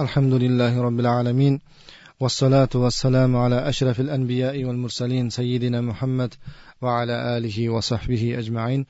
الحمد لله رب العالمين والصلاة والسلام على أشرف الأنبياء والمرسلين سيدنا محمد وعلى آله وصحبه أجمعين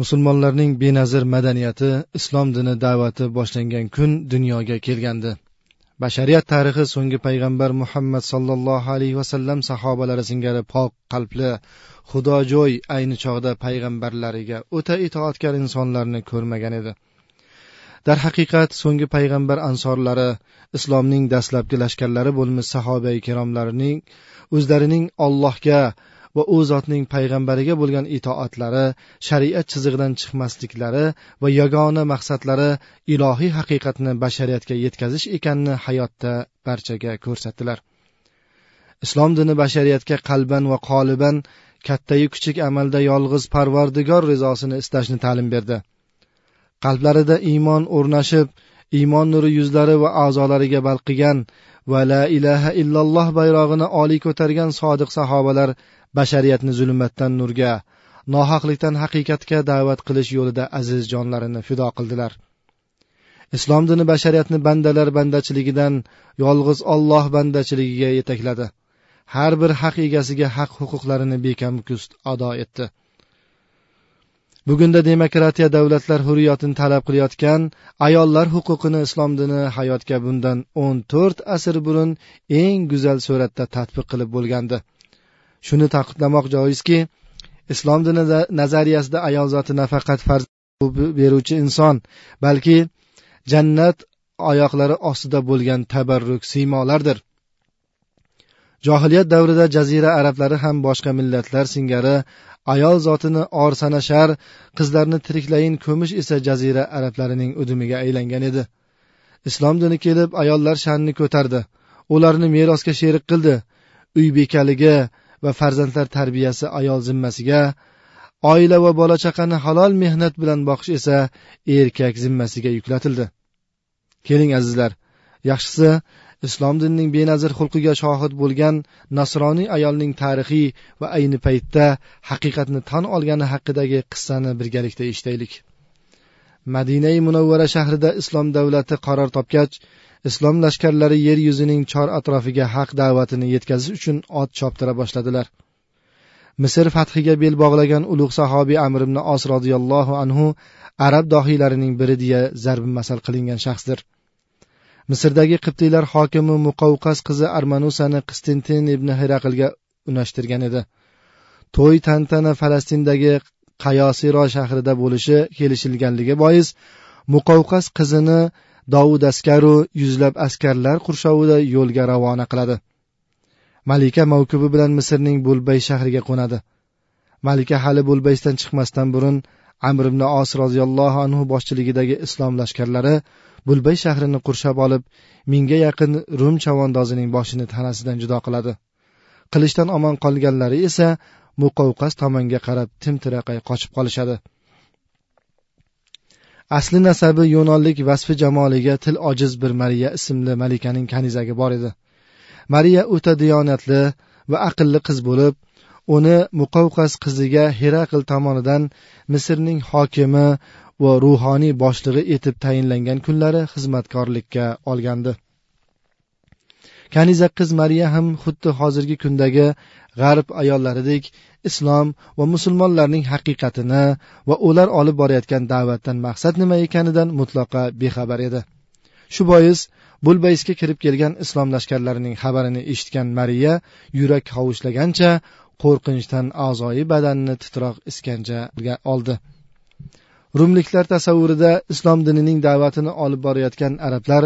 musulmonlarning benazir madaniyati islom dini da'vati boshlangan kun dunyoga kelgandi bashariyat tarixi so'nggi payg'ambar muhammad sollallohu alayhi vasallam sahobalari singari pok qalbli xudojo'y ayni chog'da payg'ambarlariga o'ta itoatkor insonlarni ko'rmagan edi Darhaqiqat so'nggi payg'ambar ansorlari islomning dastlabki lashkarlari bo'lmish sahoba ikromlarining o'zlarining ollohga va u zotning payg'ambariga bo'lgan itoatlari shariat chizig'idan chiqmasliklari va yagona maqsadlari ilohiy haqiqatni bashariyatga yetkazish ekanini hayotda barchaga ko'rsatdilar. Islom dini bashariyatga qalban va qoliban kattayu kichik amalda yolg'iz parvardigor rizosini istashni ta'lim berdi. Qalblarida iymon o'rnashib iymon nuri yuzlari va a'zolariga balqigan va la ilaha illalloh bayrog'ini oliy ko'targan sodiq sahobalar bashariyatni zulmatdan nurga nohaqlikdan haqiqatga da'vat qilish yo'lida aziz jonlarini fido qildilar. Islom dini bashariyatni bandalar bandachiligidan yolg'iz olloh bandachiligiga yetakladi. Har bir haq egasiga haq huquqlarini bekamkust ado etdi. Bugunda demokratiya davlatlar hurriyatini talab qilayotgan ayollar huquqini islom dini hayotga bundan o'n to'rt asr burun eng go'zal suratda tadbiq qilib bo'lgandi. Shuni ta'kidlamoq joizki islom dini nazariyasida ayol zoti nafaqat farz beruvchi inson balki jannat oyoqlari ostida bo'lgan tabarruk siymolardir. Johiliyat davrida jazira arablari ham boshqa millatlar singari ayol zotini or sanashar qizlarni tiriklayin ko'mish esa jazira arablarining udumiga aylangan edi. Islom dini kelib ayollar sha'nini ko'tardi. Ularni merosga sherik qildi. Uy bekaligi va farzandlar tarbiyasi ayol zimmasiga oila va bola chaqani halol mehnat bilan boqish esa erkak zimmasiga yuklatildi. Keling azizlar yaxshisi islom dinining benazir xulqiga shohid bo'lgan nasroniy ayolning tarixiy va ayni paytda haqiqatni tan olgani haqidagi qissani birgalikda eshitaylik. Madinai munavvara shahrida islom davlati qaror topgach islom lashkarlari yer yuzining chor atrofiga haq da'vatini yetkazish uchun ot choptira boshladilar. Misr fathiga bel bog'lagan ulug' sahobiy amr ibn os roziyallohu anhu arab dohiylarining biri deya zarbi masal qilingan shaxsdir. Misrdagi qibtiylar hokimi muqovqas qizi armanusani qistintin ibn hiraqlga unashtirgan edi. To'y tantana falastindagi qayosiro shahrida bo'lishi kelishilganligi bois muqovqas qizini dovud askaru yuzlab askarlar qurshovida yo'lga ravona qiladi. Malika mavkubi bilan misrning bulbay shahriga qo'nadi. Malika hali bulbaysdan chiqmasdan burun amr ibn os roziyallohu anhu boshchiligidagi islom lashkarlari bulbay shahrini qurshab olib mingga yaqin rum chavandozining boshini tanasidan judo qiladi. Qilichdan omon qolganlari esa muqovqas tomonga qarab timtiraqay qochib qolishadi. Asli nasabi yunonlik vasfi jamoliga til ojiz bir mariya ismli malikaning kanizagi bor edi. Mariya o'ta diyonatli va aqlli qiz bo'lib uni muqavqas qiziga herakl tomonidan misrning hokimi va ruhoniy boshlig'i etib tayinlangan kunlari xizmatkorlikka olgandi. Kaniza qiz mariya ham xuddi hozirgi kundagi g'arb ayollaridek islom va musulmonlarning haqiqatini va ular olib borayotgan da'vatdan maqsad nima ekanidan mutlaqo bexabar edi. Shu bois bulbaysga kirib kelgan islom lashkarlarining xabarini eshitgan mariya yurak hovuchlagancha qo'rqinchdan a'zoyi badanini titroq iskanja oldi. Rumliklar tasavvurida islom dinining da'vatini olib borayotgan arablar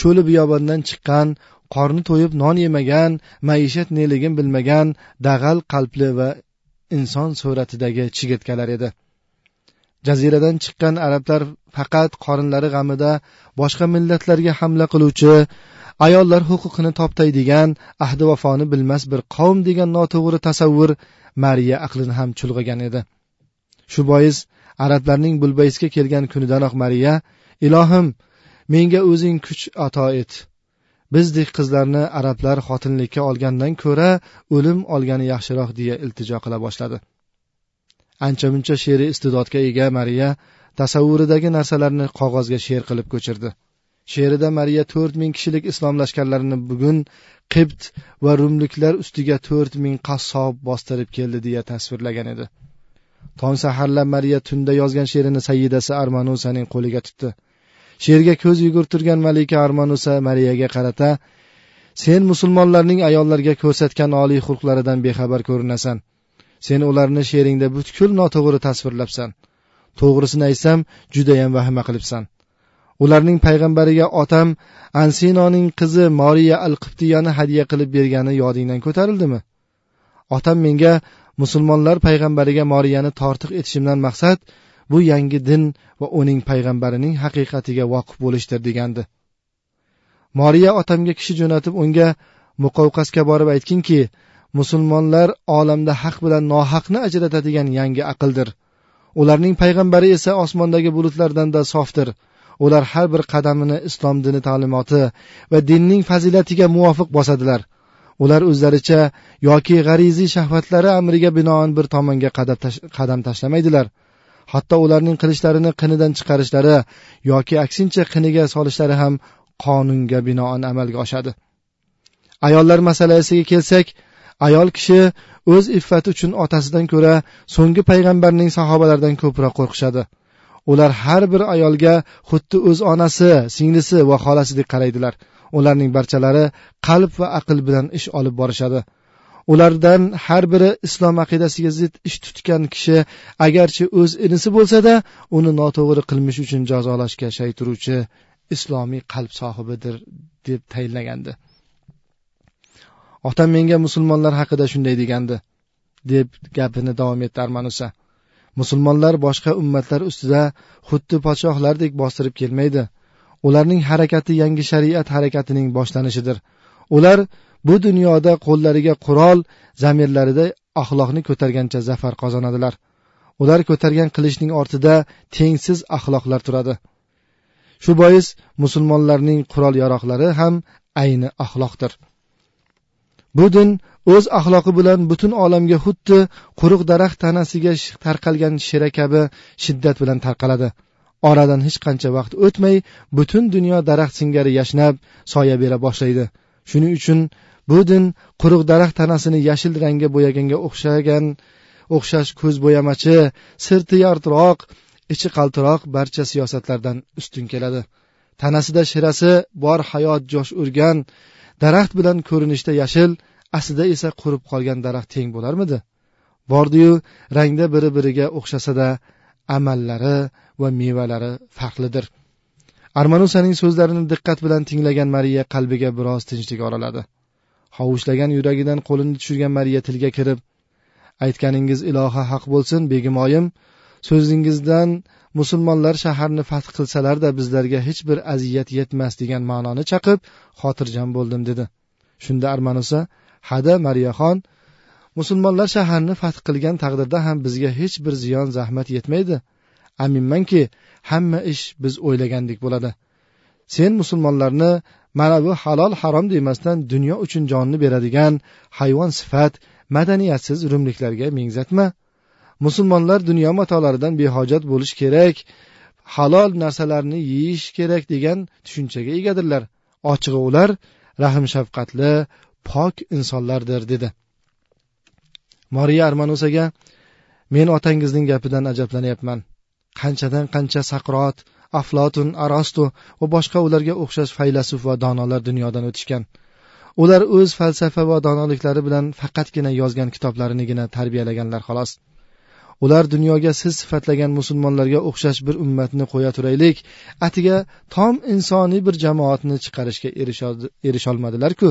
cho'li biyobondan chiqqan qorni to'yib non yemagan maishat neligin bilmagan dag'al qalbli va inson suratidagi chigirtkalar edi. Jaziradan chiqqan arablar faqat qorinlari g'amida boshqa millatlarga hamla qiluvchi ayollar huquqini toptaydigan ahdi vafoni bilmas bir qavm degan noto'g'ri tasavvur mariya aqlini ham chulg'agan edi. Shu bois arablarning bulbaysga kelgan kunidanoq mariya ilohim menga o'zing kuch ato et. Bizdek qizlarni arablar xotinlikka olgandan ko'ra o'lim olgani yaxshiroq deya iltijo qila boshladi. Ancha muncha she'riy iste'dodga ega mariya tasavvuridagi narsalarni qog'ozga she'r qilib ko'chirdi. She'rida mariya to'rt ming kishilik islom lashkarlarini bugun qibt va rumliklar ustiga to'rt ming qassob bostirib keldi deya tasvirlagan edi. Tong saharlab mariya tunda yozgan she'rini sayyidasi armanusaning qo'liga tutdi. She'rga ko'z yugurtirgan malika armanusa mariyaga qarata sen musulmonlarning ayollarga ko'rsatgan oliy xulqlaridan bexabar ko'rinasan. Sen ularni she'ringda butkul noto'g'ri tasvirlabsan. To'g'risini aytsam judayam vahima qilibsan. Ularning payg'ambariga otam ansinoning qizi moriya al qibtiyani hadya qilib bergani yodingdan ko'tarildimi? Otam menga musulmonlar payg'ambariga moriyani tortiq etishimdan maqsad bu yangi din va uning payg'ambarining haqiqatiga voqif bo'lishdir degandi. Moriya otamga kishi jo'natib unga muqovqasga borib aytginki musulmonlar olamda haq bilan nohaqni ajratadigan yangi aqldir. Ularning payg'ambari esa osmondagi bulutlardanda sofdir ular har bir qadamini islom dini ta'limoti va dinning fazilatiga muvofiq bosadilar. Ular o'zlaricha yoki g'ariziy shahvatlari amriga binoan bir tomonga qadam tashlamaydilar. Hatto ularning qilishlarini qinidan chiqarishlari yoki aksincha qiniga solishlari ham qonunga binoan amalga oshadi. Ayollar masalasiga kelsak ayol kishi o'z iffati uchun otasidan ko'ra so'nggi payg'ambarning sahobalaridan ko'proq qo'rqishadi. Ular har bir ayolga xuddi o'z onasi singlisi va xolasidek qaraydilar. Ularning barchalari qalb va aql bilan ish olib borishadi. Ulardan har biri islom aqidasiga zid ish tutgan kishi agarchi o'z inisi bo'lsada uni noto'g'ri qilmish uchun jazolashga shay turuvchi islomiy qalb sohibidir deb tayinlagandi. Otam menga musulmonlar haqida shunday degandi deb gapini davom etdi armanusa. Musulmonlar boshqa ummatlar ustida xuddi podshohlardek bostirib kelmaydi. Ularning harakati yangi shariat harakatining boshlanishidir. Ular bu dunyoda qo'llariga qurol zamirlarida axloqni ko'targancha zafar qozonadilar. Ular ko'targan qilichning ortida tengsiz axloqlar turadi. Shu bois musulmonlarning qurol yaroqlari ham ayni axloqdir. Bu din o'z axloqi bilan butun olamga xuddi quruq daraxt tanasiga tarqalgan shira kabi shiddat bilan tarqaladi. Oradan hech qancha vaqt o'tmay butun dunyo daraxt singari yashnab soya bera boshlaydi. Shuning uchun bu din quruq daraxt tanasini yashil rangga bo'yaganga o'xshagan o'xshash ko'z bo'yamachi sirti yartiroq ichi qaltiroq barcha siyosatlardan ustun keladi. Tanasida shirasi bor hayot josh urgan daraxt bilan ko'rinishda yashil aslida esa qurib qolgan daraxt teng bo'larmidi? Bordiyu rangda biri biriga o'xshasada amallari va mevalari farqlidir. Armanusaning so'zlarini diqqat bilan tinglagan mariya qalbiga biroz tinchlik oraladi. Hovuchlagan yuragidan qo'lini tushirgan mariya tilga kirib aytganingiz iloha haq bo'lsin begimoyim so'zingizdan musulmonlar shaharni fath qilsalarda bizlarga hech bir aziyat yetmas degan ma'noni chaqib xotirjam bo'ldim dedi. Shunda armanusa hada mariyaxon musulmonlar shaharni fath qilgan taqdirda ham bizga hech bir ziyon zahmat yetmaydi. Aminmanki hamma ish biz o'ylagandek bo'ladi. Sen musulmonlarni mana bu halol harom demasdan dunyo uchun jonni beradigan hayvon sifat madaniyatsiz rumliklarga mengzatma musulmonlar dunyo matolaridan behojat bo'lish kerak halol narsalarni yeyish kerak degan tushunchaga egadirlar. Ochig'i ular rahm shafqatli pok insonlardir dedi. Moriya armanusaga men otangizning gapidan ajablanyapman. Qanchadan qancha saqrot aflotun arostu va boshqa ularga o'xshash faylasuf va donolar dunyodan o'tishgan. Ular o'z falsafa va donoliklari bilan faqatgina yozgan kitoblarinigina tarbiyalaganlar xolos. Ular dunyoga siz sifatlagan musulmonlarga o'xshash bir ummatni qo'ya turaylik. Atiga tom insoniy bir jamoatni chiqarishga erisholmadilarku.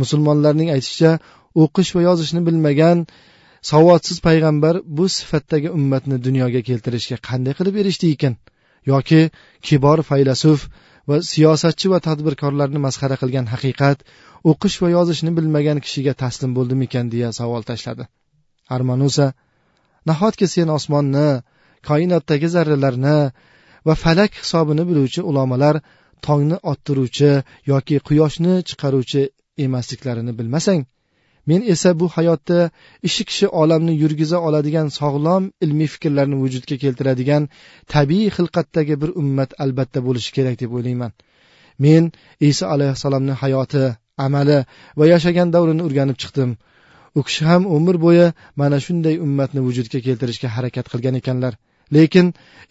Musulmonlarning aytishicha o'qish va yozishni bilmagan savodsiz payg'ambar bu sifatdagi ummatni dunyoga keltirishga qanday qilib erishdi ekan? Yoki kibor faylasuf va siyosatchi va tadbirkorlarni masxara qilgan haqiqat o'qish va yozishni bilmagan kishiga taslim bo'ldimikan deya savol tashladi. Armanusa nahotki sen osmonni koinotdagi zarralarni va falak hisobini biluvchi ulamolar tongni ottiruvchi yoki quyoshni chiqaruvchi emasliklarini bilmasang men esa bu hayotda ishi kishi olamni yurgiza oladigan sog'lom ilmiy fikrlarni vujudga keltiradigan tabiiy xilqatdagi bir ummat albatta bo'lishi kerak deb o'ylayman. Men iso alayhissalomni hayoti amali va yashagan davrini o'rganib chiqdim. U kishi ham umr bo'yi mana shunday ummatni vujudga keltirishga harakat qilgan ekanlar. Lekin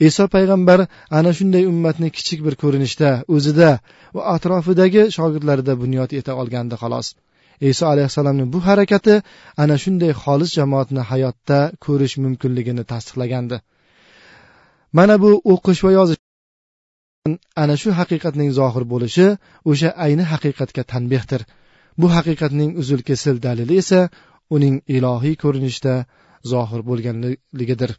iso payg'ambar ana shunday ummatni kichik bir ko'rinishda o'zida va atrofidagi shogirdlarida bunyod eta olgandi xolos. Iso alayhissalomning bu harakati ana shunday xolis jamoatni hayotda ko'rish mumkinligini tasdiqlagandi. Mana bu o'qish va yozish ana shu haqiqatning zohir bo'lishi o'sha ayni haqiqatga tanbehdir. Bu haqiqatning uzil kesil dalili esa uning ilohiy ko'rinishda zohir bo'lganligidir.